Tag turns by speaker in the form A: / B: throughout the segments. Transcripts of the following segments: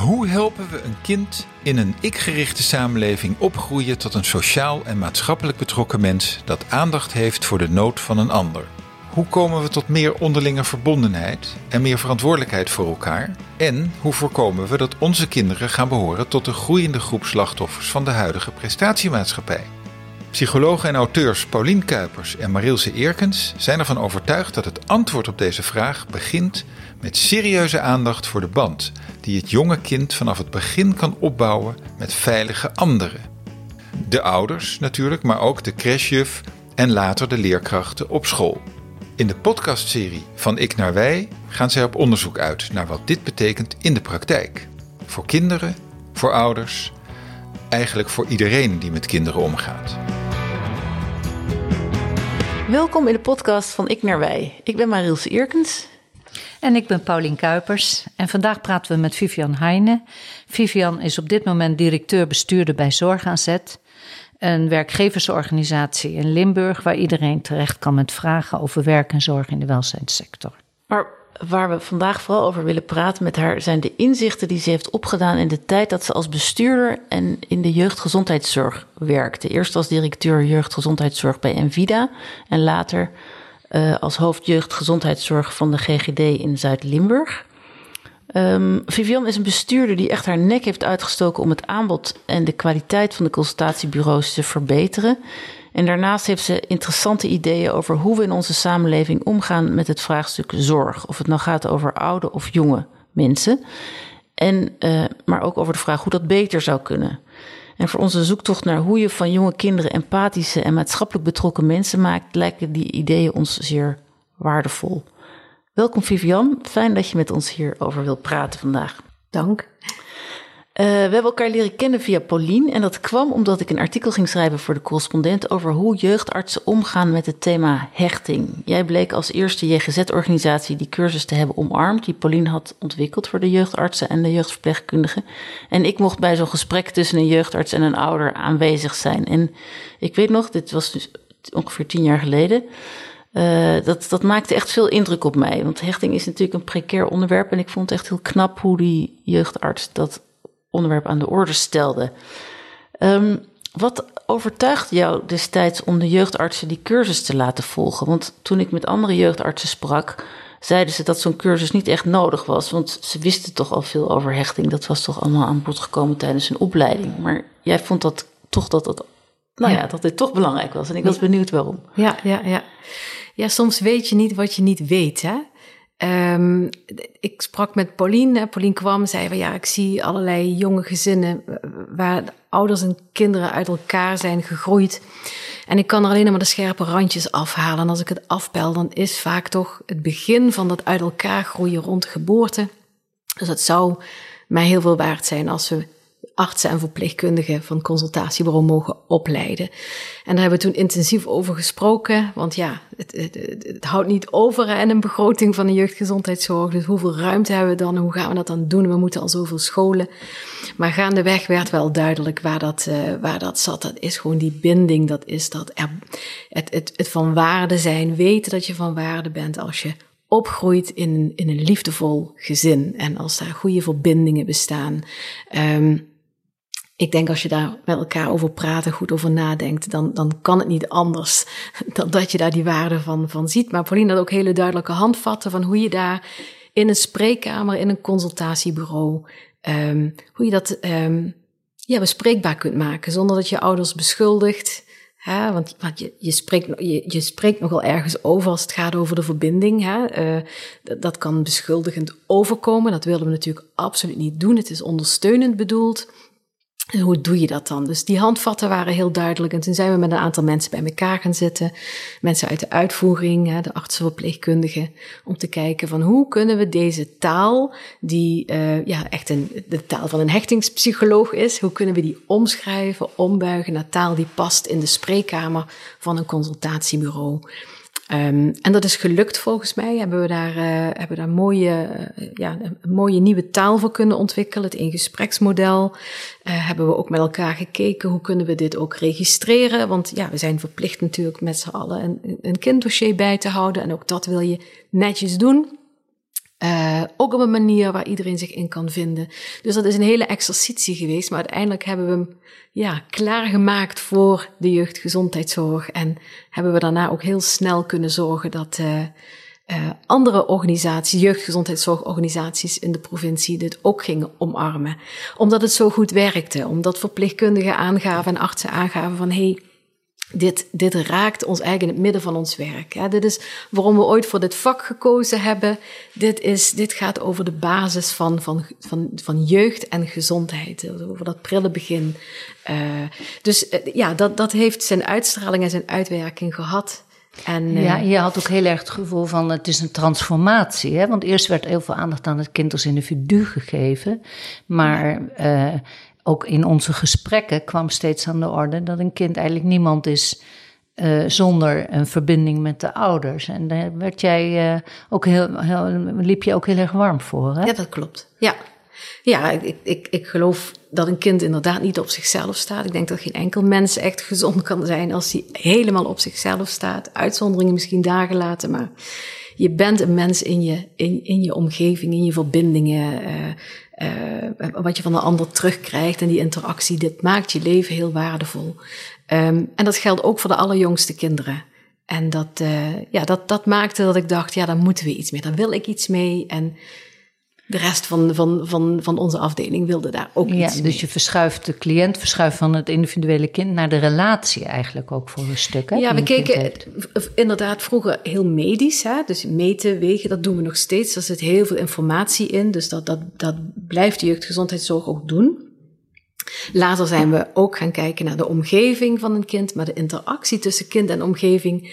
A: Hoe helpen we een kind in een ik-gerichte samenleving opgroeien tot een sociaal en maatschappelijk betrokken mens dat aandacht heeft voor de nood van een ander? Hoe komen we tot meer onderlinge verbondenheid en meer verantwoordelijkheid voor elkaar? En hoe voorkomen we dat onze kinderen gaan behoren tot de groeiende groep slachtoffers van de huidige prestatiemaatschappij? Psychologen en auteurs Paulien Kuipers en Marilse Eerkens zijn ervan overtuigd dat het antwoord op deze vraag begint met serieuze aandacht voor de band die het jonge kind vanaf het begin kan opbouwen met veilige anderen. De ouders natuurlijk, maar ook de crashjuf en later de leerkrachten op school. In de podcastserie Van Ik naar Wij gaan zij op onderzoek uit naar wat dit betekent in de praktijk. Voor kinderen, voor ouders, eigenlijk voor iedereen die met kinderen omgaat.
B: Welkom in de podcast van Ik naar Wij. Ik ben Marielse Eerkens.
C: En ik ben Paulien Kuipers. En vandaag praten we met Vivian Heijnen. Vivian is op dit moment directeur-bestuurder bij Zorg Zet. Een werkgeversorganisatie in Limburg waar iedereen terecht kan met vragen over werk en zorg in de welzijnssector.
B: Maar waar we vandaag vooral over willen praten met haar zijn de inzichten die ze heeft opgedaan in de tijd dat ze als bestuurder en in de jeugdgezondheidszorg werkte. Eerst als directeur jeugdgezondheidszorg bij Envida en later uh, als hoofd jeugdgezondheidszorg van de GGD in Zuid-Limburg. Um, Vivian is een bestuurder die echt haar nek heeft uitgestoken om het aanbod en de kwaliteit van de consultatiebureaus te verbeteren. En daarnaast heeft ze interessante ideeën over hoe we in onze samenleving omgaan met het vraagstuk zorg. Of het nou gaat over oude of jonge mensen. En, uh, maar ook over de vraag hoe dat beter zou kunnen. En voor onze zoektocht naar hoe je van jonge kinderen empathische en maatschappelijk betrokken mensen maakt, lijken die ideeën ons zeer waardevol. Welkom Vivian, fijn dat je met ons hierover wilt praten vandaag.
C: Dank.
B: Uh, we hebben elkaar leren kennen via Paulien en dat kwam omdat ik een artikel ging schrijven voor de correspondent over hoe jeugdartsen omgaan met het thema hechting. Jij bleek als eerste JGZ-organisatie die cursus te hebben omarmd, die Paulien had ontwikkeld voor de jeugdartsen en de jeugdverpleegkundigen. En ik mocht bij zo'n gesprek tussen een jeugdarts en een ouder aanwezig zijn. En ik weet nog, dit was dus ongeveer tien jaar geleden. Uh, dat, dat maakte echt veel indruk op mij. Want hechting is natuurlijk een precair onderwerp. En ik vond het echt heel knap hoe die jeugdarts dat onderwerp aan de orde stelde. Um, wat overtuigde jou destijds om de jeugdartsen die cursus te laten volgen? Want toen ik met andere jeugdartsen sprak, zeiden ze dat zo'n cursus niet echt nodig was. Want ze wisten toch al veel over hechting. Dat was toch allemaal aan bod gekomen tijdens hun opleiding. Maar jij vond dat toch dat het, nou ja, dat dit toch belangrijk was. En ik was benieuwd waarom.
D: Ja, ja, ja. Ja, soms weet je niet wat je niet weet, hè? Um, ik sprak met Pauline. Pauline kwam en zei van ja, ik zie allerlei jonge gezinnen waar ouders en kinderen uit elkaar zijn gegroeid. En ik kan alleen maar de scherpe randjes afhalen. En als ik het afbel, dan is vaak toch het begin van dat uit elkaar groeien rond geboorte. Dus het zou mij heel veel waard zijn als we artsen en verpleegkundigen van consultatiebureau mogen opleiden. En daar hebben we toen intensief over gesproken, want ja, het, het, het houdt niet over en een begroting van de jeugdgezondheidszorg. Dus hoeveel ruimte hebben we dan hoe gaan we dat dan doen? We moeten al zoveel scholen. Maar gaandeweg werd wel duidelijk waar dat, uh, waar dat zat. Dat is gewoon die binding, dat is dat het, het, het van waarde zijn, weten dat je van waarde bent als je opgroeit in, in een liefdevol gezin en als daar goede verbindingen bestaan. Um, ik denk als je daar met elkaar over praat en goed over nadenkt, dan, dan kan het niet anders dan dat je daar die waarde van, van ziet. Maar Pauline had ook hele duidelijke handvatten van hoe je daar in een spreekkamer, in een consultatiebureau, um, hoe je dat um, ja, bespreekbaar kunt maken zonder dat je ouders beschuldigt. Hè? Want, want je, je, spreekt, je, spreekt nogal ergens over als het gaat over de verbinding. Hè? Dat, dat kan beschuldigend overkomen. Dat willen we natuurlijk absoluut niet doen. Het is ondersteunend bedoeld. En hoe doe je dat dan? Dus die handvatten waren heel duidelijk. En toen zijn we met een aantal mensen bij elkaar gaan zitten. Mensen uit de uitvoering, de artsenverpleegkundigen. Om te kijken van hoe kunnen we deze taal, die uh, ja, echt een, de taal van een hechtingspsycholoog is. Hoe kunnen we die omschrijven, ombuigen naar taal die past in de spreekkamer van een consultatiebureau. Um, en dat is gelukt volgens mij. Hebben we daar, uh, hebben daar mooie, uh, ja, een mooie nieuwe taal voor kunnen ontwikkelen. Het ingespreksmodel. Uh, hebben we ook met elkaar gekeken hoe kunnen we dit ook registreren. Want ja, we zijn verplicht natuurlijk met z'n allen een, een kinddossier bij te houden. En ook dat wil je netjes doen. Uh, ook op een manier waar iedereen zich in kan vinden. Dus dat is een hele exercitie geweest, maar uiteindelijk hebben we hem ja, klaargemaakt voor de jeugdgezondheidszorg. En hebben we daarna ook heel snel kunnen zorgen dat uh, andere organisaties, jeugdgezondheidszorgorganisaties in de provincie, dit ook gingen omarmen. Omdat het zo goed werkte, omdat verpleegkundigen aangaven en artsen aangaven van hé, hey, dit, dit raakt ons eigenlijk in het midden van ons werk. Dit is waarom we ooit voor dit vak gekozen hebben. Dit, is, dit gaat over de basis van, van, van, van jeugd en gezondheid. Over dat prille begin. Uh, dus uh, ja, dat, dat heeft zijn uitstraling en zijn uitwerking gehad. En,
C: uh, ja, je had ook heel erg het gevoel van het is een transformatie. Hè? Want eerst werd heel veel aandacht aan het kind als individu gegeven. Maar ook in onze gesprekken kwam steeds aan de orde dat een kind eigenlijk niemand is uh, zonder een verbinding met de ouders. En daar werd jij uh, ook heel, heel, liep je ook heel erg warm voor. Hè?
D: Ja, dat klopt. Ja, ja ik, ik, ik geloof dat een kind inderdaad niet op zichzelf staat. Ik denk dat geen enkel mens echt gezond kan zijn als hij helemaal op zichzelf staat. Uitzonderingen misschien daar gelaten, maar je bent een mens in je, in, in je omgeving, in je verbindingen. Uh, uh, wat je van de ander terugkrijgt en die interactie, dit maakt je leven heel waardevol. Um, en dat geldt ook voor de allerjongste kinderen. En dat, uh, ja, dat, dat maakte dat ik dacht, ja, daar moeten we iets mee. Daar wil ik iets mee. En de rest van, van, van, van onze afdeling wilde daar ook
C: ja,
D: iets mee.
C: Dus je verschuift de cliënt, verschuift van het individuele kind naar de relatie eigenlijk ook voor een stuk. Hè,
D: ja, we keken inderdaad vroeger heel medisch. Hè? Dus meten, wegen, dat doen we nog steeds. Er zit heel veel informatie in. Dus dat, dat, dat blijft de jeugdgezondheidszorg ook doen. Later zijn we ook gaan kijken naar de omgeving van een kind, maar de interactie tussen kind en omgeving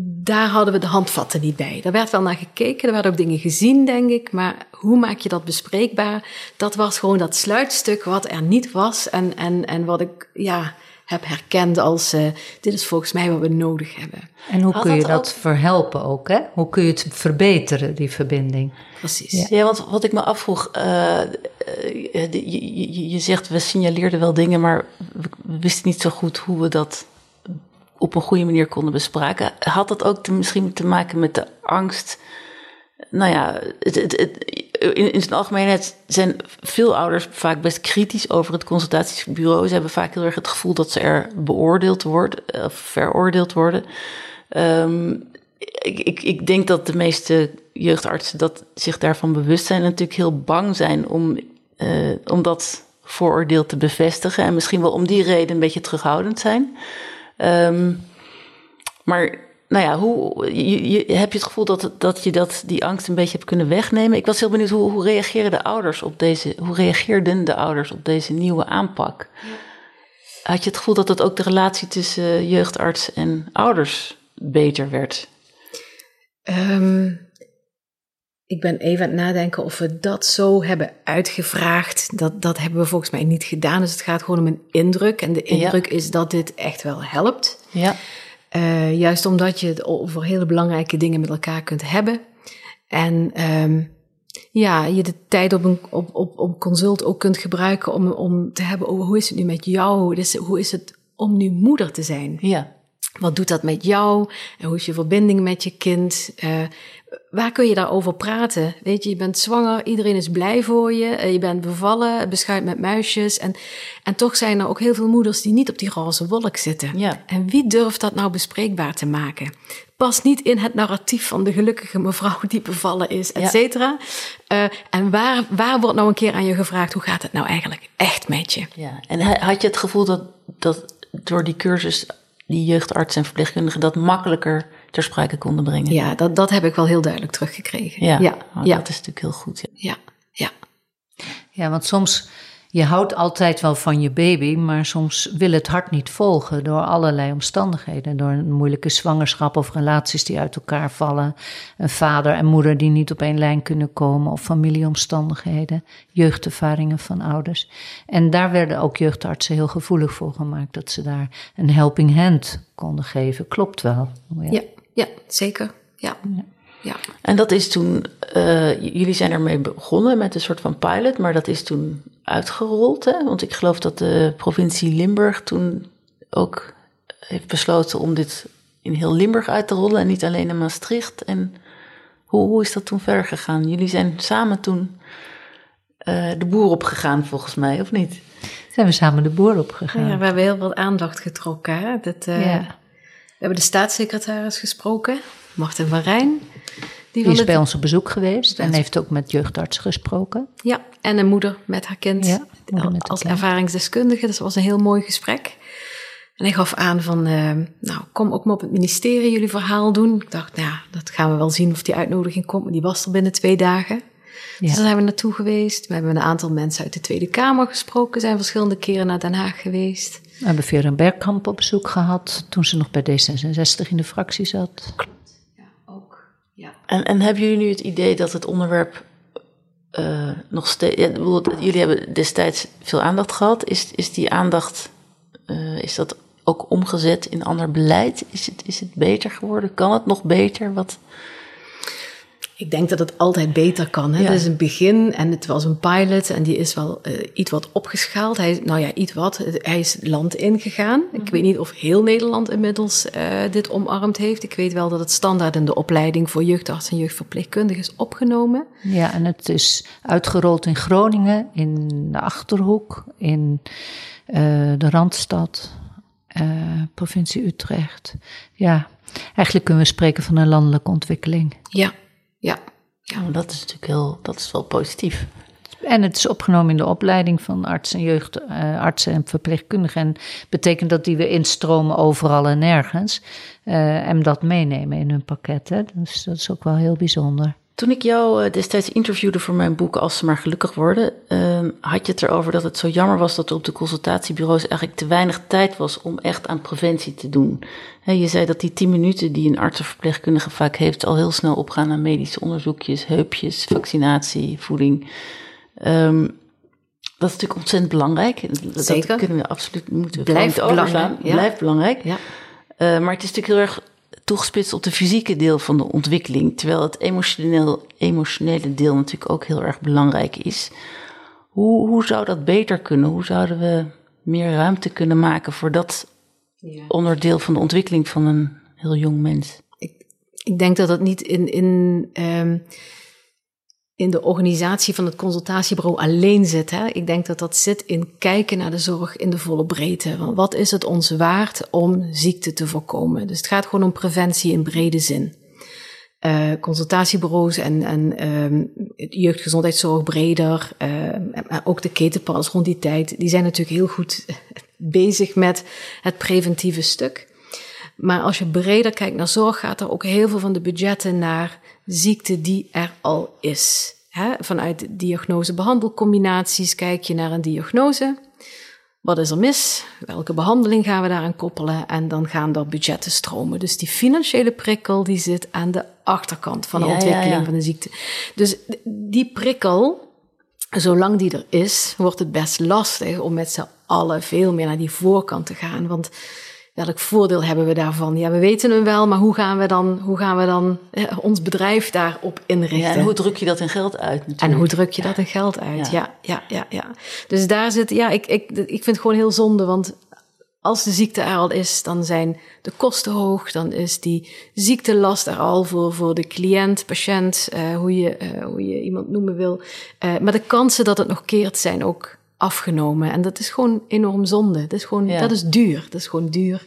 D: daar hadden we de handvatten niet bij. Daar werd wel naar gekeken, er werden ook dingen gezien, denk ik. Maar hoe maak je dat bespreekbaar? Dat was gewoon dat sluitstuk wat er niet was. En, en, en wat ik ja, heb herkend als: uh, dit is volgens mij wat we nodig hebben.
C: En hoe kun je dat, dat verhelpen ook? Hè? Hoe kun je het verbeteren, die verbinding?
B: Precies. Ja, ja want wat ik me afvroeg, uh, je, je, je, zegt we signaleerden wel dingen, maar we, we wisten niet zo goed hoe we dat op een goede manier konden bespraken. Had dat ook misschien te maken met de angst? Nou ja, het, het, in, in zijn algemeenheid zijn veel ouders vaak best kritisch over het consultatiebureau. Ze hebben vaak heel erg het gevoel dat ze er beoordeeld worden, of veroordeeld worden. Um, ik, ik, denk dat de meeste jeugdartsen dat zich daarvan bewust zijn en natuurlijk heel bang zijn om, uh, om dat vooroordeel te bevestigen. En misschien wel om die reden een beetje terughoudend zijn. Um, maar nou ja, hoe, je, je, heb je het gevoel dat, dat je dat, die angst een beetje hebt kunnen wegnemen? Ik was heel benieuwd, hoe, hoe reageren de ouders op deze, hoe reageerden de ouders op deze nieuwe aanpak? Had je het gevoel dat het ook de relatie tussen jeugdarts en ouders beter werd?
D: Um, ik ben even aan het nadenken of we dat zo hebben uitgevraagd. Dat, dat hebben we volgens mij niet gedaan. Dus het gaat gewoon om een indruk. En de indruk is dat dit echt wel helpt.
B: Ja.
D: Uh, juist omdat je het over hele belangrijke dingen met elkaar kunt hebben. En um, ja, je de tijd op een op, op, op consult ook kunt gebruiken om, om te hebben over hoe is het nu met jou? Dus hoe is het om nu moeder te zijn?
B: Ja.
D: Wat doet dat met jou? En hoe is je verbinding met je kind? Uh, waar kun je daarover praten? Weet je, je bent zwanger, iedereen is blij voor je, eh, je bent bevallen, beschuit met muisjes. En, en toch zijn er ook heel veel moeders die niet op die roze wolk zitten.
B: Ja.
D: En wie durft dat nou bespreekbaar te maken? Past niet in het narratief van de gelukkige mevrouw die bevallen is, et cetera. Ja. Uh, en waar, waar wordt nou een keer aan je gevraagd, hoe gaat het nou eigenlijk echt met je?
B: Ja, en had je het gevoel dat, dat door die cursus die jeugdarts en verpleegkundigen dat makkelijker ter sprake konden brengen.
D: Ja, dat, dat heb ik wel heel duidelijk teruggekregen.
B: Ja,
D: ja,
B: oh, dat is natuurlijk heel goed.
D: Ja. ja, ja.
C: Ja, want soms, je houdt altijd wel van je baby, maar soms wil het hart niet volgen door allerlei omstandigheden. Door een moeilijke zwangerschap of relaties die uit elkaar vallen. Een vader en moeder die niet op één lijn kunnen komen of familieomstandigheden. Jeugdervaringen van ouders. En daar werden ook jeugdartsen heel gevoelig voor gemaakt, dat ze daar een helping hand konden geven. Klopt wel.
D: ja. ja. Ja, zeker. Ja. ja. Ja.
B: En dat is toen, uh, jullie zijn ermee begonnen met een soort van pilot, maar dat is toen uitgerold. Hè? Want ik geloof dat de provincie Limburg toen ook heeft besloten om dit in heel Limburg uit te rollen en niet alleen in Maastricht. En Hoe, hoe is dat toen verder gegaan? Jullie zijn samen toen uh, de boer opgegaan, volgens mij, of niet?
C: Zijn we samen de boer opgegaan?
D: Ja, we hebben heel veel aandacht getrokken. Hè? Dat, uh, ja. We hebben de staatssecretaris gesproken, Martin van Rijn.
C: Die, die is bij ons op bezoek geweest en heeft ook met jeugdarts gesproken.
D: Ja, en een moeder met haar kind ja, met als ervaringsdeskundige. Dus dat was een heel mooi gesprek. En hij gaf aan van, uh, nou, kom ook maar op het ministerie jullie verhaal doen. Ik dacht, nou ja, dat gaan we wel zien of die uitnodiging komt. Maar die was er binnen twee dagen. Ja. Dus daar zijn we naartoe geweest. We hebben een aantal mensen uit de Tweede Kamer gesproken. Zijn verschillende keren naar Den Haag geweest.
C: We hebben Vera Bergkamp op bezoek gehad toen ze nog bij D66 in de fractie zat.
B: En, en hebben jullie nu het idee dat het onderwerp uh, nog steeds... Jullie hebben destijds veel aandacht gehad. Is, is die aandacht... Uh, is dat ook omgezet in ander beleid? Is het, is het beter geworden? Kan het nog beter? Wat...
D: Ik denk dat het altijd beter kan. Hè? Ja. Het is een begin en het was een pilot en die is wel uh, iets wat opgeschaald. Hij, nou ja, iets wat. Hij is land ingegaan. Ik mhm. weet niet of heel Nederland inmiddels uh, dit omarmd heeft. Ik weet wel dat het standaard in de opleiding voor jeugdarts en jeugdverpleegkundigen is opgenomen.
C: Ja, en het is uitgerold in Groningen, in de Achterhoek, in uh, de Randstad, provincie Utrecht. Ja, eigenlijk kunnen we spreken van een landelijke ontwikkeling.
D: Ja. Ja.
B: ja, dat is natuurlijk heel, dat is wel positief.
C: En het is opgenomen in de opleiding van artsen en jeugdartsen en verpleegkundigen. En betekent dat die we instromen overal en nergens. Uh, en dat meenemen in hun pakketten. Dus dat is ook wel heel bijzonder.
B: Toen ik jou eh, destijds interviewde voor mijn boek Als ze maar gelukkig worden, uh, had je het erover dat het zo jammer was dat er op de consultatiebureaus eigenlijk te weinig tijd was om echt aan preventie te doen. je zei dat die tien minuten die een arts of verpleegkundige vaak heeft al heel snel opgaan naar medische onderzoekjes, heupjes, vaccinatie, voeding. Um, dat is natuurlijk ontzettend belangrijk.
D: Zeker.
B: Dat kunnen we absoluut moeten Blijft belangrijk. Ja. Blijft belangrijk. Ja. Uh, maar het is natuurlijk heel erg toegespitst op de fysieke deel van de ontwikkeling, terwijl het emotioneel, emotionele deel natuurlijk ook heel erg belangrijk is. Hoe, hoe zou dat beter kunnen? Hoe zouden we meer ruimte kunnen maken voor dat ja. onderdeel van de ontwikkeling van een heel jong mens?
D: Ik, ik denk dat dat niet in, in um, in de organisatie van het consultatiebureau alleen zit. Hè. Ik denk dat dat zit in kijken naar de zorg in de volle breedte. Wat is het ons waard om ziekte te voorkomen? Dus het gaat gewoon om preventie in brede zin. Uh, consultatiebureaus en, en um, jeugdgezondheidszorg breder, uh, ook de ketenpas rond die tijd, die zijn natuurlijk heel goed bezig met het preventieve stuk. Maar als je breder kijkt naar zorg, gaat er ook heel veel van de budgetten naar ziekte die er al is. He, vanuit diagnose-behandelcombinaties kijk je naar een diagnose. Wat is er mis? Welke behandeling gaan we daaraan koppelen? En dan gaan er budgetten stromen. Dus die financiële prikkel die zit aan de achterkant van de ontwikkeling ja, ja. van de ziekte. Dus die prikkel, zolang die er is, wordt het best lastig om met z'n allen veel meer naar die voorkant te gaan. Want welk voordeel hebben we daarvan? Ja, we weten hem wel, maar hoe gaan we dan, hoe gaan we dan eh, ons bedrijf daarop inrichten? Ja,
B: en hoe druk je dat in geld uit? Natuurlijk.
D: En hoe druk je dat in geld uit? Ja, ja, ja, ja. Dus daar zit, ja, ik, ik, ik vind het gewoon heel zonde, want als de ziekte er al is, dan zijn de kosten hoog, dan is die ziektelast er al voor, voor de cliënt, patiënt, uh, hoe, je, uh, hoe je iemand noemen wil. Uh, maar de kansen dat het nog keert zijn ook afgenomen. En dat is gewoon enorm zonde. Dat is gewoon, ja. dat is duur. Dat is gewoon duur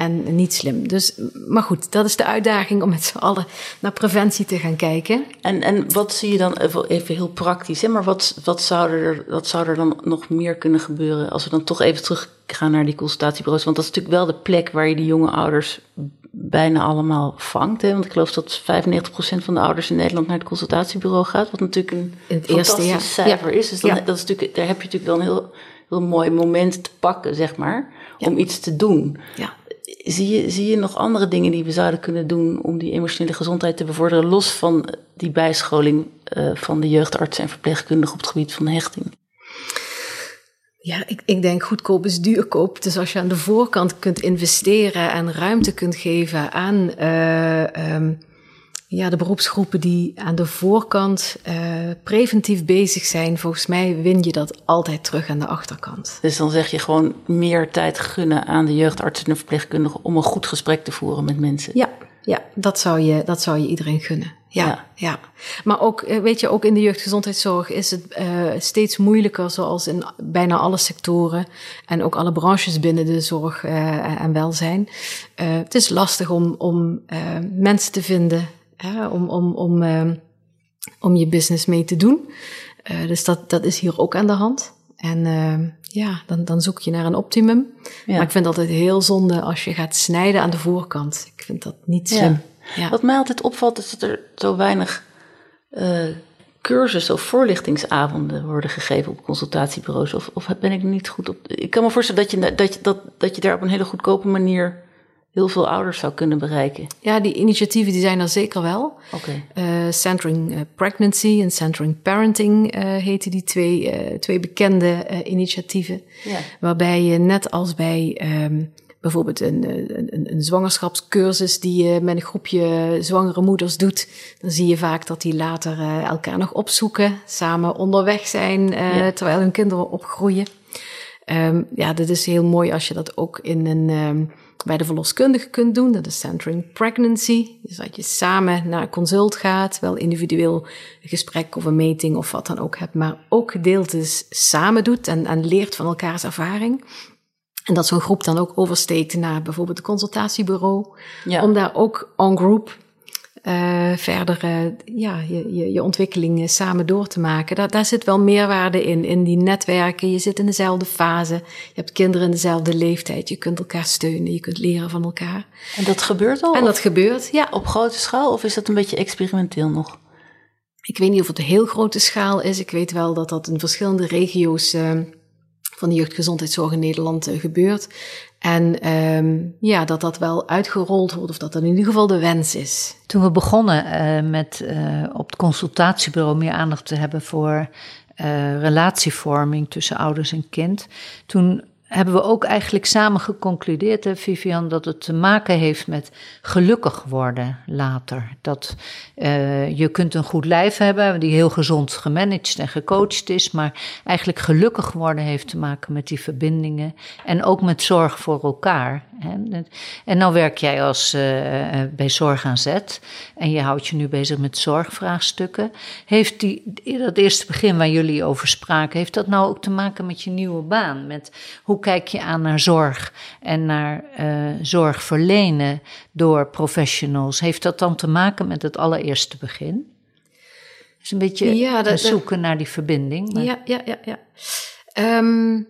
D: en niet slim. Dus, maar goed, dat is de uitdaging om met z'n allen naar preventie te gaan kijken.
B: En, en wat zie je dan, even heel praktisch, hè? maar wat, wat, zou er, wat zou er dan nog meer kunnen gebeuren als we dan toch even terug gaan naar die consultatiebureaus? Want dat is natuurlijk wel de plek waar je die jonge ouders bijna allemaal vangt. Hè? Want ik geloof dat 95% van de ouders in Nederland naar het consultatiebureau gaat. Wat natuurlijk een het fantastisch eerste, cijfer is. Dus dan, ja. dat is natuurlijk, daar heb je natuurlijk wel een heel, heel mooi moment te pakken, zeg maar. Om iets te doen.
D: Ja.
B: Zie, je, zie je nog andere dingen die we zouden kunnen doen om die emotionele gezondheid te bevorderen, los van die bijscholing uh, van de jeugdartsen en verpleegkundigen op het gebied van hechting?
D: Ja, ik, ik denk goedkoop is duurkoop. Dus als je aan de voorkant kunt investeren en ruimte kunt geven aan uh, um, ja, de beroepsgroepen die aan de voorkant uh, preventief bezig zijn, volgens mij win je dat altijd terug aan de achterkant.
B: Dus dan zeg je gewoon meer tijd gunnen aan de jeugdartsen en verpleegkundigen om een goed gesprek te voeren met mensen.
D: Ja, ja dat, zou je, dat zou je iedereen gunnen. Ja, ja, Maar ook, eh, weet je, ook in de jeugdgezondheidszorg is het uh, steeds moeilijker, zoals in bijna alle sectoren en ook alle branches binnen de zorg uh, en welzijn. het is lastig om, om mensen te vinden, om, om, om, om je business mee te doen. dus dat, dat is hier ook aan de hand. En ja, dan, dan zoek je naar een optimum. Maar ik vind het altijd heel zonde als je gaat snijden aan de voorkant. Ik vind dat niet slim.
B: Ja. Wat mij altijd opvalt is dat er zo weinig uh, cursussen of voorlichtingsavonden worden gegeven op consultatiebureaus. Of, of ben ik niet goed op. Ik kan me voorstellen dat je, dat, je, dat, dat je daar op een hele goedkope manier heel veel ouders zou kunnen bereiken.
D: Ja, die initiatieven die zijn er zeker wel.
B: Okay.
D: Uh, Centering uh, Pregnancy en Centering Parenting uh, heten die twee, twee bekende initiatieven. Ja. Waarbij je net als bij um, bijvoorbeeld een, een, een zwangerschapscursus die je met een groepje zwangere moeders doet, dan zie je vaak dat die later elkaar nog opzoeken, samen onderweg zijn ja. terwijl hun kinderen opgroeien. Um, ja, dat is heel mooi als je dat ook in een um, bij de verloskundige kunt doen. Dat is centering pregnancy. Dus dat je samen naar een consult gaat, wel individueel een gesprek of een meting of wat dan ook hebt, maar ook gedeeltes samen doet en, en leert van elkaars ervaring. En dat zo'n groep dan ook oversteekt naar bijvoorbeeld een consultatiebureau. Ja. Om daar ook on-group uh, verder uh, ja, je, je, je ontwikkeling samen door te maken. Daar, daar zit wel meerwaarde in, in die netwerken. Je zit in dezelfde fase. Je hebt kinderen in dezelfde leeftijd. Je kunt elkaar steunen, je kunt leren van elkaar.
B: En dat gebeurt al?
D: En dat gebeurt, ja.
B: Op grote schaal of is dat een beetje experimenteel nog?
D: Ik weet niet of het een heel grote schaal is. Ik weet wel dat dat in verschillende regio's uh, van de jeugdgezondheidszorg in Nederland gebeurt. En um, ja, dat dat wel uitgerold wordt of dat dat in ieder geval de wens is.
C: Toen we begonnen uh, met uh, op het consultatiebureau meer aandacht te hebben voor uh, relatievorming tussen ouders en kind, toen hebben we ook eigenlijk samen geconcludeerd, hè, Vivian, dat het te maken heeft met gelukkig worden later. Dat uh, je kunt een goed lijf hebben die heel gezond gemanaged en gecoacht is, maar eigenlijk gelukkig worden heeft te maken met die verbindingen en ook met zorg voor elkaar. En nou werk jij als uh, bij Zorg aan Zet en je houdt je nu bezig met zorgvraagstukken. Heeft die, dat eerste begin waar jullie over spraken, heeft dat nou ook te maken met je nieuwe baan? Met hoe kijk je aan naar zorg en naar uh, zorg verlenen door professionals? Heeft dat dan te maken met het allereerste begin? Dus een beetje ja, dat, zoeken naar die verbinding.
D: Maar... Ja, ja, ja. ja. Um,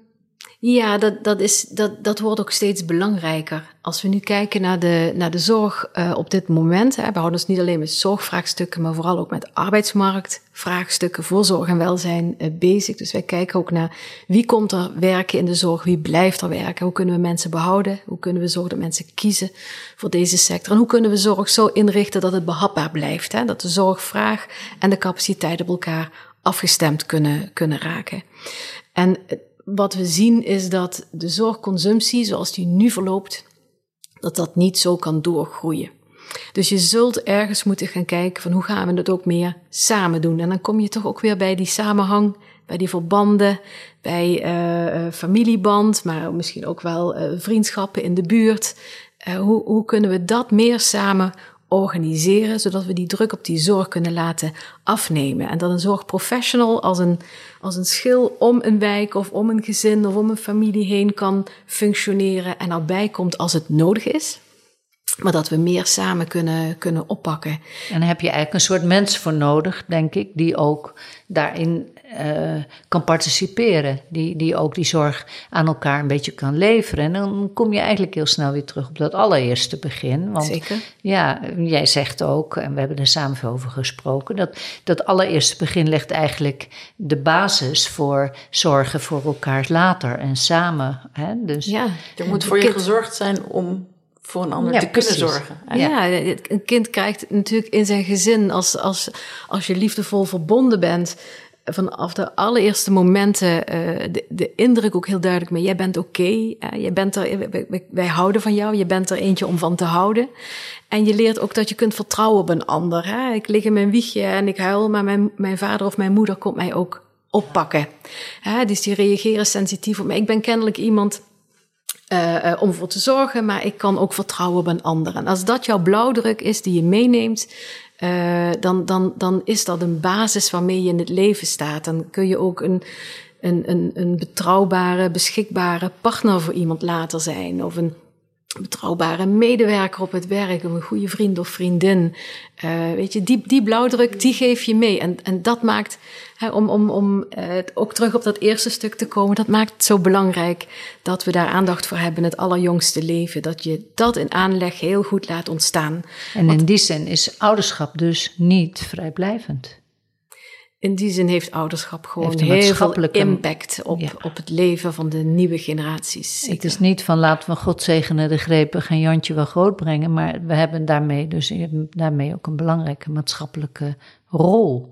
D: ja, dat, dat, is, dat, dat wordt ook steeds belangrijker. Als we nu kijken naar de, naar de zorg uh, op dit moment, hè, we houden ons niet alleen met zorgvraagstukken, maar vooral ook met arbeidsmarktvraagstukken voor zorg en welzijn uh, bezig. Dus wij kijken ook naar wie komt er werken in de zorg, wie blijft er werken, hoe kunnen we mensen behouden, hoe kunnen we zorgen dat mensen kiezen voor deze sector en hoe kunnen we zorg zo inrichten dat het behapbaar blijft, hè, dat de zorgvraag en de capaciteit op elkaar afgestemd kunnen, kunnen raken. En wat we zien is dat de zorgconsumptie zoals die nu verloopt, dat dat niet zo kan doorgroeien. Dus je zult ergens moeten gaan kijken van hoe gaan we het ook meer samen doen. En dan kom je toch ook weer bij die samenhang, bij die verbanden, bij uh, familieband, maar misschien ook wel uh, vriendschappen in de buurt. Hoe, hoe kunnen we dat meer samen organiseren, zodat we die druk op die zorg kunnen laten afnemen. En dat een zorgprofessional als een, als een schil om een wijk of om een gezin of om een familie heen kan functioneren en erbij komt als het nodig is. Maar dat we meer samen kunnen, kunnen oppakken.
C: En dan heb je eigenlijk een soort mens voor nodig, denk ik, die ook daarin uh, kan participeren. Die, die ook die zorg aan elkaar een beetje kan leveren. En dan kom je eigenlijk heel snel weer terug op dat allereerste begin.
D: Want, Zeker.
C: Ja, jij zegt ook, en we hebben er samen veel over gesproken, dat dat allereerste begin legt eigenlijk de basis voor zorgen voor elkaar later en samen. Hè?
B: Dus ja, er moet voor je gezorgd zijn om voor een ander te kunnen zorgen.
D: Ja, een kind krijgt natuurlijk in zijn gezin, als, als, als je liefdevol verbonden bent, vanaf de allereerste momenten uh, de, de, indruk ook heel duidelijk mee. Jij bent oké, okay, uh, jij bent er, wij, wij, houden van jou, je bent er eentje om van te houden. En je leert ook dat je kunt vertrouwen op een ander. Hè? Ik lig in mijn wiegje en ik huil, maar mijn, mijn vader of mijn moeder komt mij ook oppakken. Hè? Dus die reageren sensitief op mij. Ik ben kennelijk iemand uh, om voor te zorgen, maar ik kan ook vertrouwen op een ander. En als dat jouw blauwdruk is die je meeneemt, uh, dan, dan, dan is dat een basis waarmee je in het leven staat. Dan kun je ook een, een, een, een betrouwbare, beschikbare partner voor iemand later zijn. Of een betrouwbare medewerker op het werk, een goede vriend of vriendin. Uh, weet je, die, die blauwdruk, die geef je mee. En, en dat maakt, hè, om, om, om uh, ook terug op dat eerste stuk te komen, dat maakt het zo belangrijk dat we daar aandacht voor hebben het allerjongste leven. Dat je dat in aanleg heel goed laat ontstaan.
C: En in die zin is ouderschap dus niet vrijblijvend
D: in die zin heeft ouderschap gewoon heel veel impact op, op het leven van de nieuwe generaties.
C: Het is niet van laten we God zegenen de grepen, geen Jantje wel groot brengen, maar we hebben daarmee dus daarmee ook een belangrijke maatschappelijke rol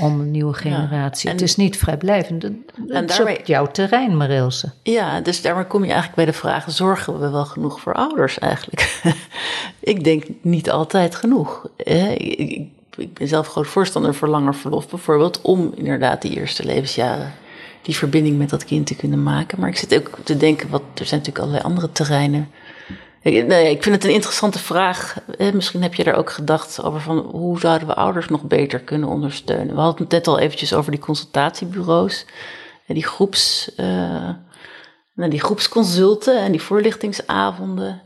C: om een nieuwe generatie. het is niet vrijblijvend. en daarmee, is jouw terrein, Marilse.
B: Ja, dus daarmee kom je eigenlijk bij de vraag: zorgen we wel genoeg voor ouders eigenlijk? ik denk niet altijd genoeg. Ik, ik ben zelf groot voorstander voor langer verlof bijvoorbeeld, om inderdaad die eerste levensjaren die verbinding met dat kind te kunnen maken. Maar ik zit ook te denken, wat, er zijn natuurlijk allerlei andere terreinen. Ik, nee, ik vind het een interessante vraag. Misschien heb je daar ook gedacht over van hoe zouden we ouders nog beter kunnen ondersteunen. We hadden het net al eventjes over die consultatiebureaus, die groeps, uh, die groepsconsulten en die voorlichtingsavonden.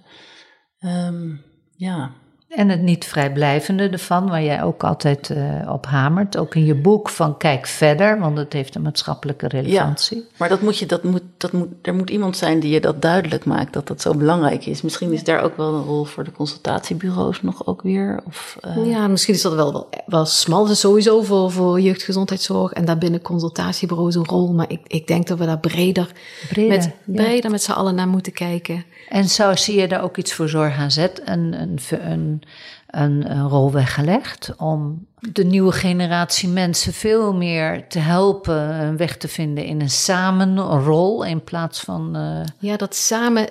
B: Um, ja,
C: en het niet vrijblijvende ervan, waar jij ook altijd uh, op hamert. Ook in je boek van kijk verder, want het heeft een maatschappelijke relevantie. Ja,
B: maar dat moet je, dat moet, dat moet, er moet iemand zijn die je dat duidelijk maakt, dat dat zo belangrijk is. Misschien is daar ook wel een rol voor de consultatiebureaus nog ook weer. Of,
D: uh... Ja, misschien is dat wel, wel, wel smal sowieso voor, voor jeugdgezondheidszorg. En daarbinnen consultatiebureaus een rol. Maar ik, ik denk dat we daar breder, breder met, breder met z'n allen naar moeten kijken.
C: En zo zie je daar ook iets voor zorg aan zet, een, een, een, een rol weggelegd om de nieuwe generatie mensen veel meer te helpen een weg te vinden in een samenrol in plaats van. Uh...
D: Ja, dat samen,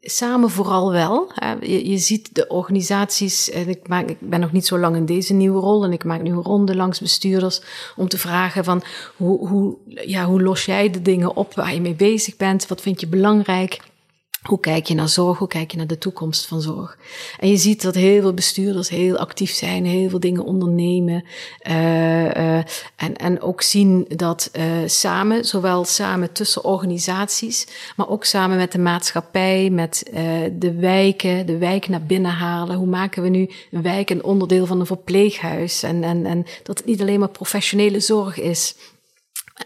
D: samen vooral wel. Je, je ziet de organisaties, en ik, maak, ik ben nog niet zo lang in deze nieuwe rol en ik maak nu ronde langs bestuurders om te vragen van hoe, hoe, ja, hoe los jij de dingen op waar je mee bezig bent? Wat vind je belangrijk? Hoe kijk je naar zorg? Hoe kijk je naar de toekomst van zorg? En je ziet dat heel veel bestuurders heel actief zijn, heel veel dingen ondernemen. Uh, uh, en, en ook zien dat uh, samen, zowel samen tussen organisaties, maar ook samen met de maatschappij, met de wijken, de wijk naar binnen halen. Hoe maken we nu een wijk een onderdeel van een verpleeghuis? En, en, en dat het niet alleen maar professionele zorg is.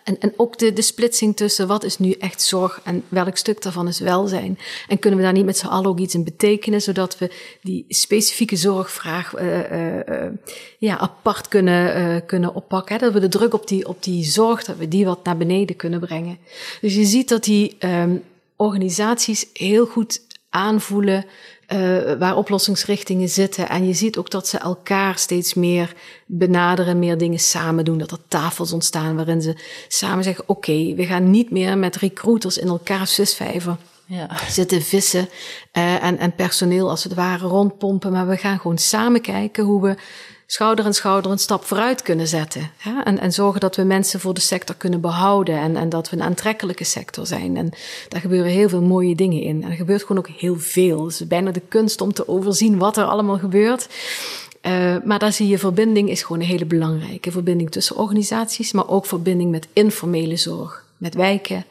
D: En, en ook de, de splitsing tussen wat is nu echt zorg en welk stuk daarvan is welzijn. En kunnen we daar niet met z'n allen ook iets in betekenen, zodat we die specifieke zorgvraag uh, uh, ja, apart kunnen, kunnen oppakken. Hè? Dat we de druk op die, op die zorg, dat we die wat naar beneden kunnen brengen. Dus je ziet dat die um, organisaties heel goed aanvoelen uh, waar oplossingsrichtingen zitten. En je ziet ook dat ze elkaar steeds meer benaderen, meer dingen samen doen. Dat er tafels ontstaan waarin ze samen zeggen: Oké, we gaan niet meer met recruiters in elkaar visvijver. Ja. Zitten vissen uh, en, en personeel als het ware rondpompen. Maar we gaan gewoon samen kijken hoe we schouder aan schouder een stap vooruit kunnen zetten. Hè? En, en zorgen dat we mensen voor de sector kunnen behouden en, en dat we een aantrekkelijke sector zijn. En daar gebeuren heel veel mooie dingen in. En er gebeurt gewoon ook heel veel. Het is bijna de kunst om te overzien wat er allemaal gebeurt. Uh, maar daar zie je verbinding is gewoon een hele belangrijke verbinding tussen organisaties, maar ook verbinding met informele zorg, met wijken,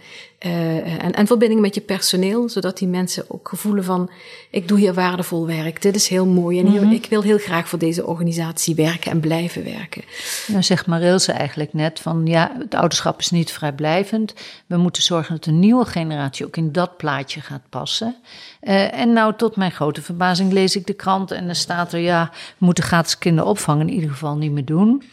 D: uh, en, en verbinding met je personeel, zodat die mensen ook gevoelen van, ik doe hier waardevol werk, dit is heel mooi en hier, mm -hmm. ik wil heel graag voor deze organisatie werken en blijven werken.
C: Nou zegt Marilse eigenlijk net van, ja, het ouderschap is niet vrijblijvend. We moeten zorgen dat de nieuwe generatie ook in dat plaatje gaat passen. Uh, en nou, tot mijn grote verbazing lees ik de krant en er staat er, ja, we moeten gratis kinderopvang in ieder geval niet meer doen.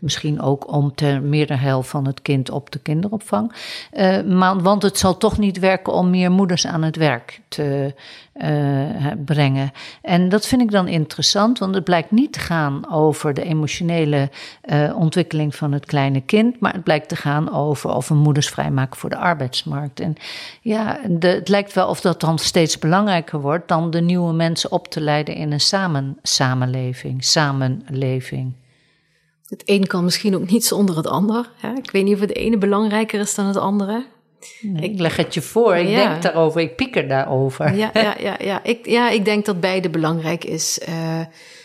C: Misschien ook om ter meerderheid van het kind op de kinderopvang. Uh, maar, want het zal toch niet werken om meer moeders aan het werk te uh, brengen. En dat vind ik dan interessant, want het blijkt niet te gaan over de emotionele uh, ontwikkeling van het kleine kind, maar het blijkt te gaan over of we moeders vrijmaken voor de arbeidsmarkt. En ja, het lijkt wel of dat dan steeds belangrijker wordt dan de nieuwe mensen op te leiden in een samen, samenleving, samenleving.
D: Het een kan misschien ook niet zonder het ander. Hè? Ik weet niet of het ene belangrijker is dan het andere.
C: ik leg het je voor, ik
D: Ja.
C: denk daarover, ik pieker daarover.
D: Ja, ja, ja, ja. Ik, ja, ik denk dat beide belangrijk is. Eh,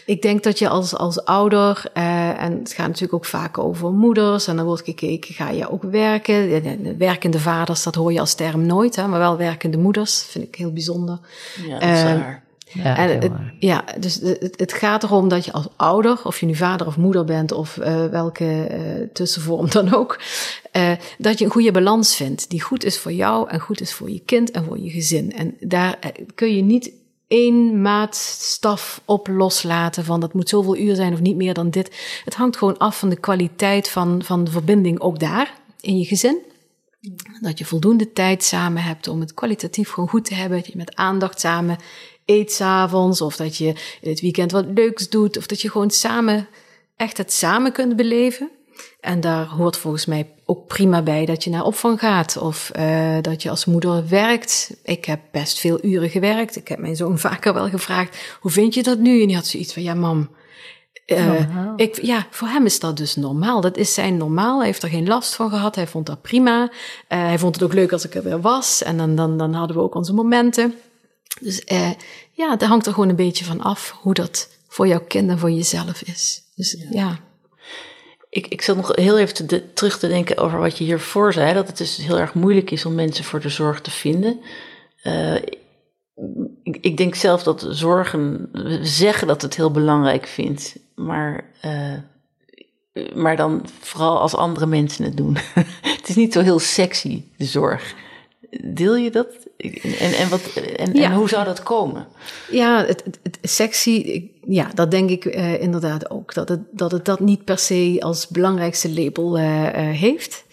D: ik denk dat je als, als ouder, eh, en het gaat natuurlijk ook vaak over moeders, en dan wordt gekeken, ga je ook werken? De- de- de Werkende vaders, dat hoor je als term nooit, hè, maar wel werkende moeders, vind ik heel bijzonder.
A: Ja, dat is
D: Eh,
A: waar.
C: Ja,
D: en het, ja, dus het, het gaat erom dat je als ouder, of je nu vader of moeder bent, of eh, welke eh, tussenvorm dan ook, eh, dat je een goede balans vindt. Die goed is voor jou en goed is voor je kind en voor je gezin. En daar kun je niet één maatstaf op loslaten van dat moet zoveel uur zijn of niet meer dan dit. Het hangt gewoon af van de kwaliteit van, van de verbinding ook daar in je gezin. Dat je voldoende tijd samen hebt om het kwalitatief gewoon goed te hebben. Dat je met aandacht samen eet s'avonds. Of dat je in het weekend wat leuks doet. Of dat je gewoon samen echt het samen kunt beleven. En daar hoort volgens mij ook prima bij dat je naar opvang gaat. Of eh, dat je als moeder werkt. Ik heb best veel uren gewerkt. Ik heb mijn zoon vaker wel gevraagd, hoe vind je dat nu? En die had zoiets van, ja mam, eh, ik, ja, voor hem is dat dus normaal. Dat is zijn normaal. Hij heeft er geen last van gehad. Hij vond dat prima. Eh, hij vond het ook leuk als ik er weer was. En dan, dan, dan hadden we ook onze momenten. Dus eh, ja, daar hangt er gewoon een beetje van af hoe dat voor jouw kind en voor jezelf is. Dus ja.
B: Ik, ik zat nog heel even te de- terug te denken over wat je hiervoor zei. Dat het dus heel erg moeilijk is om mensen voor de zorg te vinden. Eh, ik, ik denk zelf dat zorgen, we zeggen dat het heel belangrijk vindt. Maar, eh, maar dan vooral als andere mensen het doen. het is niet zo heel sexy, de zorg. Deel je dat? En, en, wat, en,
D: Ja.
B: en hoe zou dat komen?
D: Ja, het, het, het sexy, ja, dat denk ik eh, inderdaad ook. Dat het, dat het dat niet per se als belangrijkste label eh, eh, heeft.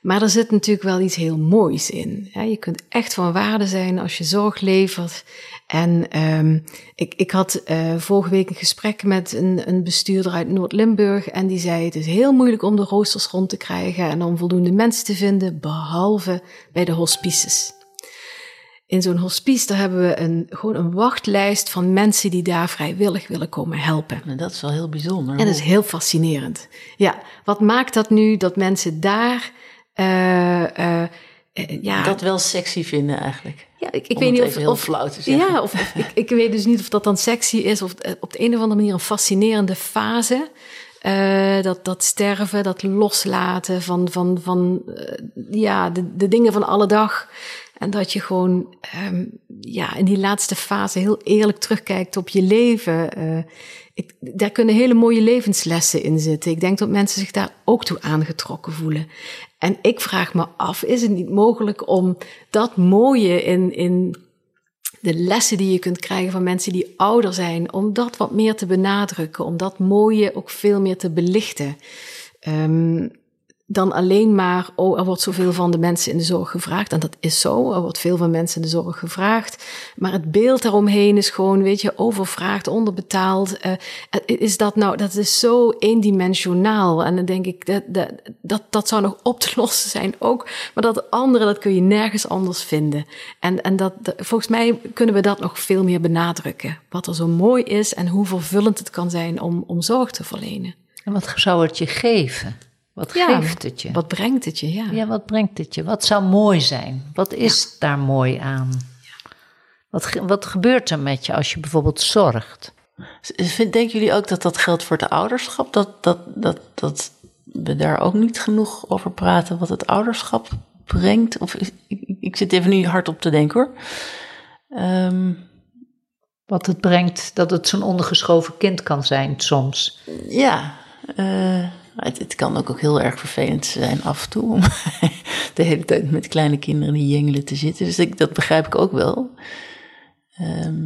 D: Maar er zit natuurlijk wel iets heel moois in. Ja, je kunt echt van waarde zijn als je zorg levert. En ehm, ik, ik had eh, vorige week een gesprek met een, een bestuurder uit Noord-Limburg. En die zei: Het is heel moeilijk om de roosters rond te krijgen en om voldoende mensen te vinden, behalve bij de hospices. In zo'n hospice daar hebben we een, gewoon een wachtlijst van mensen die daar vrijwillig willen komen helpen.
B: Nou, dat is wel heel bijzonder.
D: En dat is heel fascinerend. Ja, wat maakt dat nu dat mensen daar. eh, eh, ja,
B: dat wel sexy vinden eigenlijk.
D: ja, ik, ik weet niet
B: even
D: of,
B: heel
D: of
B: flauw te zeggen.
D: Ja, of, of ik, ik weet dus niet of dat dan sexy is of eh, op de een of andere manier een fascinerende fase. Eh, dat, dat sterven, dat loslaten van, van, van eh, ja, de, de dingen van alle dag. En dat je gewoon ehm, ja, in die laatste fase heel eerlijk terugkijkt op je leven. Eh, ik, daar kunnen hele mooie levenslessen in zitten. Ik denk dat mensen zich daar ook toe aangetrokken voelen. En ik vraag me af, is het niet mogelijk om dat mooie in, in de lessen die je kunt krijgen van mensen die ouder zijn, om dat wat meer te benadrukken, om dat mooie ook veel meer te belichten. Ehm, dan alleen maar, oh, er wordt zoveel van de mensen in de zorg gevraagd. En dat is zo, er wordt veel van mensen in de zorg gevraagd. Maar het beeld daaromheen is gewoon, weet je, overvraagd, onderbetaald. Eh, is dat nou, dat is zo eendimensionaal. En dan denk ik, dat, dat, dat, dat zou nog op te lossen zijn ook. Maar dat andere, dat kun je nergens anders vinden. En, en dat- volgens mij kunnen we dat nog veel meer benadrukken. Wat er zo mooi is en hoe vervullend het kan zijn om, om zorg te verlenen.
C: En wat zou het je geven? Wat
D: Ja,
C: geeft het je?
D: Wat brengt het je, ja.
C: Ja, wat brengt het je? Wat zou mooi zijn? Wat is daar mooi aan? Wat, wat gebeurt er met je als je bijvoorbeeld zorgt?
B: Denken jullie ook dat dat geldt voor het ouderschap? Dat, dat, dat, dat we daar ook niet genoeg over praten wat het ouderschap brengt? Of ik- ik zit even nu hard op te denken hoor. Ehm,
C: Wat het brengt dat het zo'n ondergeschoven kind kan zijn soms.
B: ja, eh, het, het kan ook, ook heel erg vervelend zijn af en toe om de hele tijd met kleine kinderen die jengelen te zitten. Dus ik, dat begrijp ik ook wel. Ehm,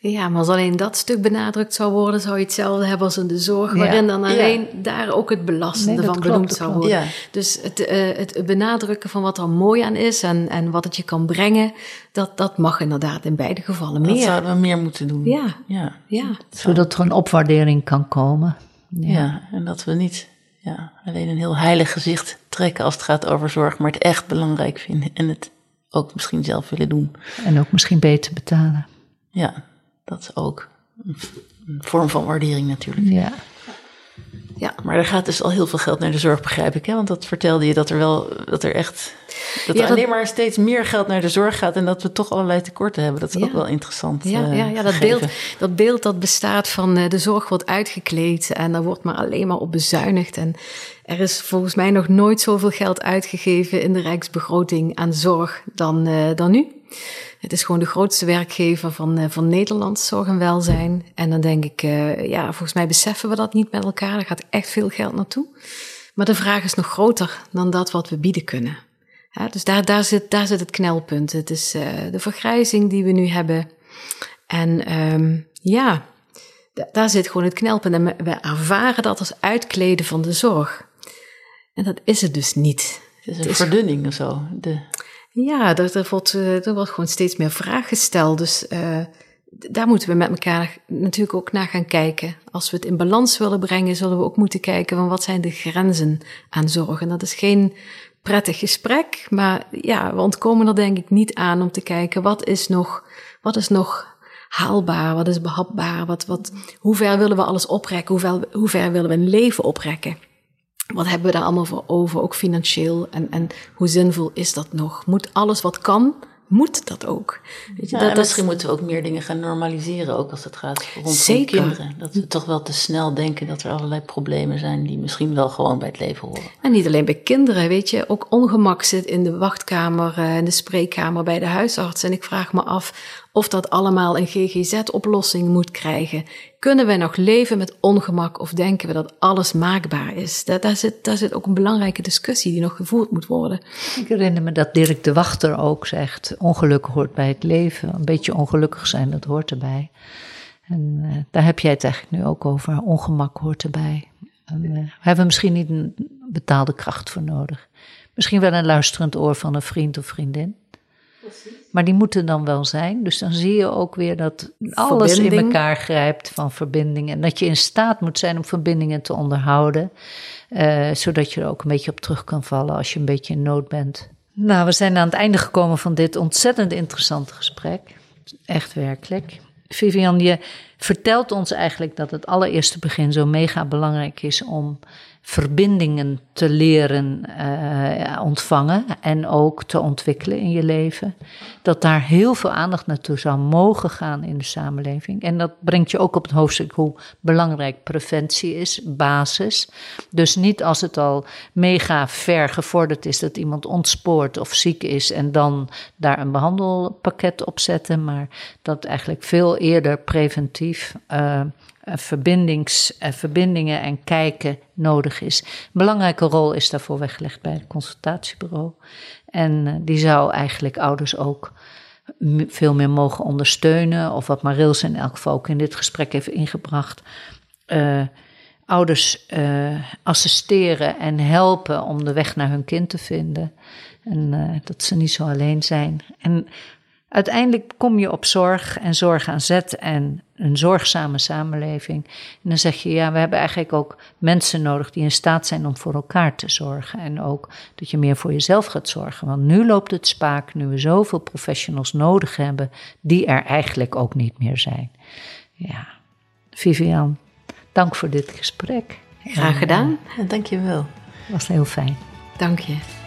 D: Ja, maar als alleen dat stuk benadrukt zou worden, zou je hetzelfde hebben als in de zorg,
C: Ja.
D: waarin dan
B: Ja.
D: alleen daar ook het belastende
C: Nee, dat
D: van benoemd
C: dat
D: zou worden.
B: Ja.
D: Dus het, eh, het benadrukken van wat er mooi aan is en, en wat het je kan brengen, dat, dat mag inderdaad in beide gevallen
B: dat
D: meer.
B: zouden we meer moeten doen.
D: Ja.
B: ja.
D: Ja,
C: Zodat er een opwaardering kan komen.
B: Ja. en dat we niet ja, alleen een heel heilig gezicht trekken als het gaat over zorg, maar het echt belangrijk vinden en het ook misschien zelf willen doen.
C: En ook misschien beter betalen.
B: Ja, dat is ook een vorm van waardering natuurlijk.
C: Ja.
B: Ja, maar er gaat dus al heel veel geld naar de zorg, begrijp ik. Hè? Want dat vertelde je dat er wel dat er echt Dat er alleen maar steeds meer geld naar de zorg gaat en dat we toch allerlei tekorten hebben. Dat is ook wel interessant.
D: Ja, ja, ja dat, beeld, dat beeld dat bestaat van de zorg wordt uitgekleed en daar wordt maar alleen maar op bezuinigd. En er is volgens mij nog nooit zoveel geld uitgegeven in de rijksbegroting aan zorg dan, dan nu. Het is gewoon de grootste werkgever van, van Nederland, zorg en welzijn. En dan denk ik, ja, volgens mij beseffen we dat niet met elkaar. Er gaat echt veel geld naartoe. Maar de vraag is nog groter dan dat wat we bieden kunnen. Ja, dus daar, daar, zit, daar zit het knelpunt. Het is uh, de vergrijzing die we nu hebben. En um, ja, daar zit gewoon het knelpunt. En we ervaren dat als uitkleden van de zorg. En dat is het dus niet.
B: Het is een verdunning of zo. De...
D: Ja, er, er, wordt, eh, er wordt gewoon steeds meer vraag gesteld. Dus uh, daar moeten we met elkaar natuurlijk ook naar gaan kijken. Als we het in balans willen brengen, zullen we ook moeten kijken van wat zijn de grenzen aan zorg. En dat is geen prettig gesprek, maar ja, we ontkomen er denk ik niet aan om te kijken wat is nog, wat is nog haalbaar, wat is behapbaar, wat, wat, hoe ver willen we alles oprekken, hoe ver, hoe ver willen we een leven oprekken wat hebben we daar allemaal voor over, ook financieel? En, en hoe zinvol is dat nog? Moet alles wat kan, moet dat ook?
B: Weet je, dat, misschien moeten we ook meer dingen gaan normaliseren, ook als het gaat rondom Zeker. kinderen. Dat we toch wel te snel denken dat er allerlei problemen zijn die misschien wel gewoon bij het leven horen.
D: En niet alleen bij kinderen, weet je, ook ongemak zit in de wachtkamer, eh, in de spreekkamer bij de huisarts. En ik vraag me af of dat allemaal een GGZ-oplossing moet krijgen. Kunnen we nog leven met ongemak of denken we dat alles maakbaar is? Daar, daar, zit, ook een belangrijke discussie die nog gevoerd moet worden.
C: Ik herinner me dat Dirk de Wachter ook zegt: ongeluk hoort bij het leven. Een beetje ongelukkig zijn, dat hoort erbij. En uh, daar heb jij het eigenlijk nu ook over. Ongemak hoort erbij. En, uh, we hebben misschien niet een betaalde kracht voor nodig. Misschien wel een luisterend oor van een vriend of vriendin. Maar die moeten dan wel zijn. Dus dan zie je ook weer dat alles in elkaar grijpt van verbindingen. En dat je in staat moet zijn om verbindingen te onderhouden. Uh, zodat je er ook een beetje op terug kan vallen als je een beetje in nood bent. Nou, we zijn aan het einde gekomen van dit ontzettend interessante gesprek. Echt werkelijk. Vivian, je vertelt ons eigenlijk dat het allereerste begin zo mega belangrijk is om verbindingen te leren uh, ontvangen en ook te ontwikkelen in je leven. Dat daar heel veel aandacht naartoe zou mogen gaan in de samenleving. En dat brengt je ook op het hoofdstuk hoe belangrijk preventie is, basis. Dus niet als het al mega ver gevorderd is dat iemand ontspoort of ziek is en dan daar een behandelpakket op zetten, maar dat eigenlijk veel eerder preventief. Uh, verbindings, verbindingen en kijken nodig is. Een belangrijke rol is daarvoor weggelegd bij het consultatiebureau. En eh, die zou eigenlijk ouders ook veel meer mogen ondersteunen. Of wat Marils in elk geval ook in dit gesprek heeft ingebracht. Ouders assisteren en helpen om de weg naar hun kind te vinden. En dat ze niet zo alleen zijn. En Uiteindelijk kom je op zorg en zorg aan zet en een zorgzame samenleving. En dan zeg je, ja, we hebben eigenlijk ook mensen nodig die in staat zijn om voor elkaar te zorgen. En ook dat je meer voor jezelf gaat zorgen. Want nu loopt het spaak, nu we zoveel professionals nodig hebben, die er eigenlijk ook niet meer zijn. Ja, Vivian, dank voor dit gesprek.
D: Graag gedaan.
B: Ja, dank je wel.
C: Was heel fijn.
D: Dank je.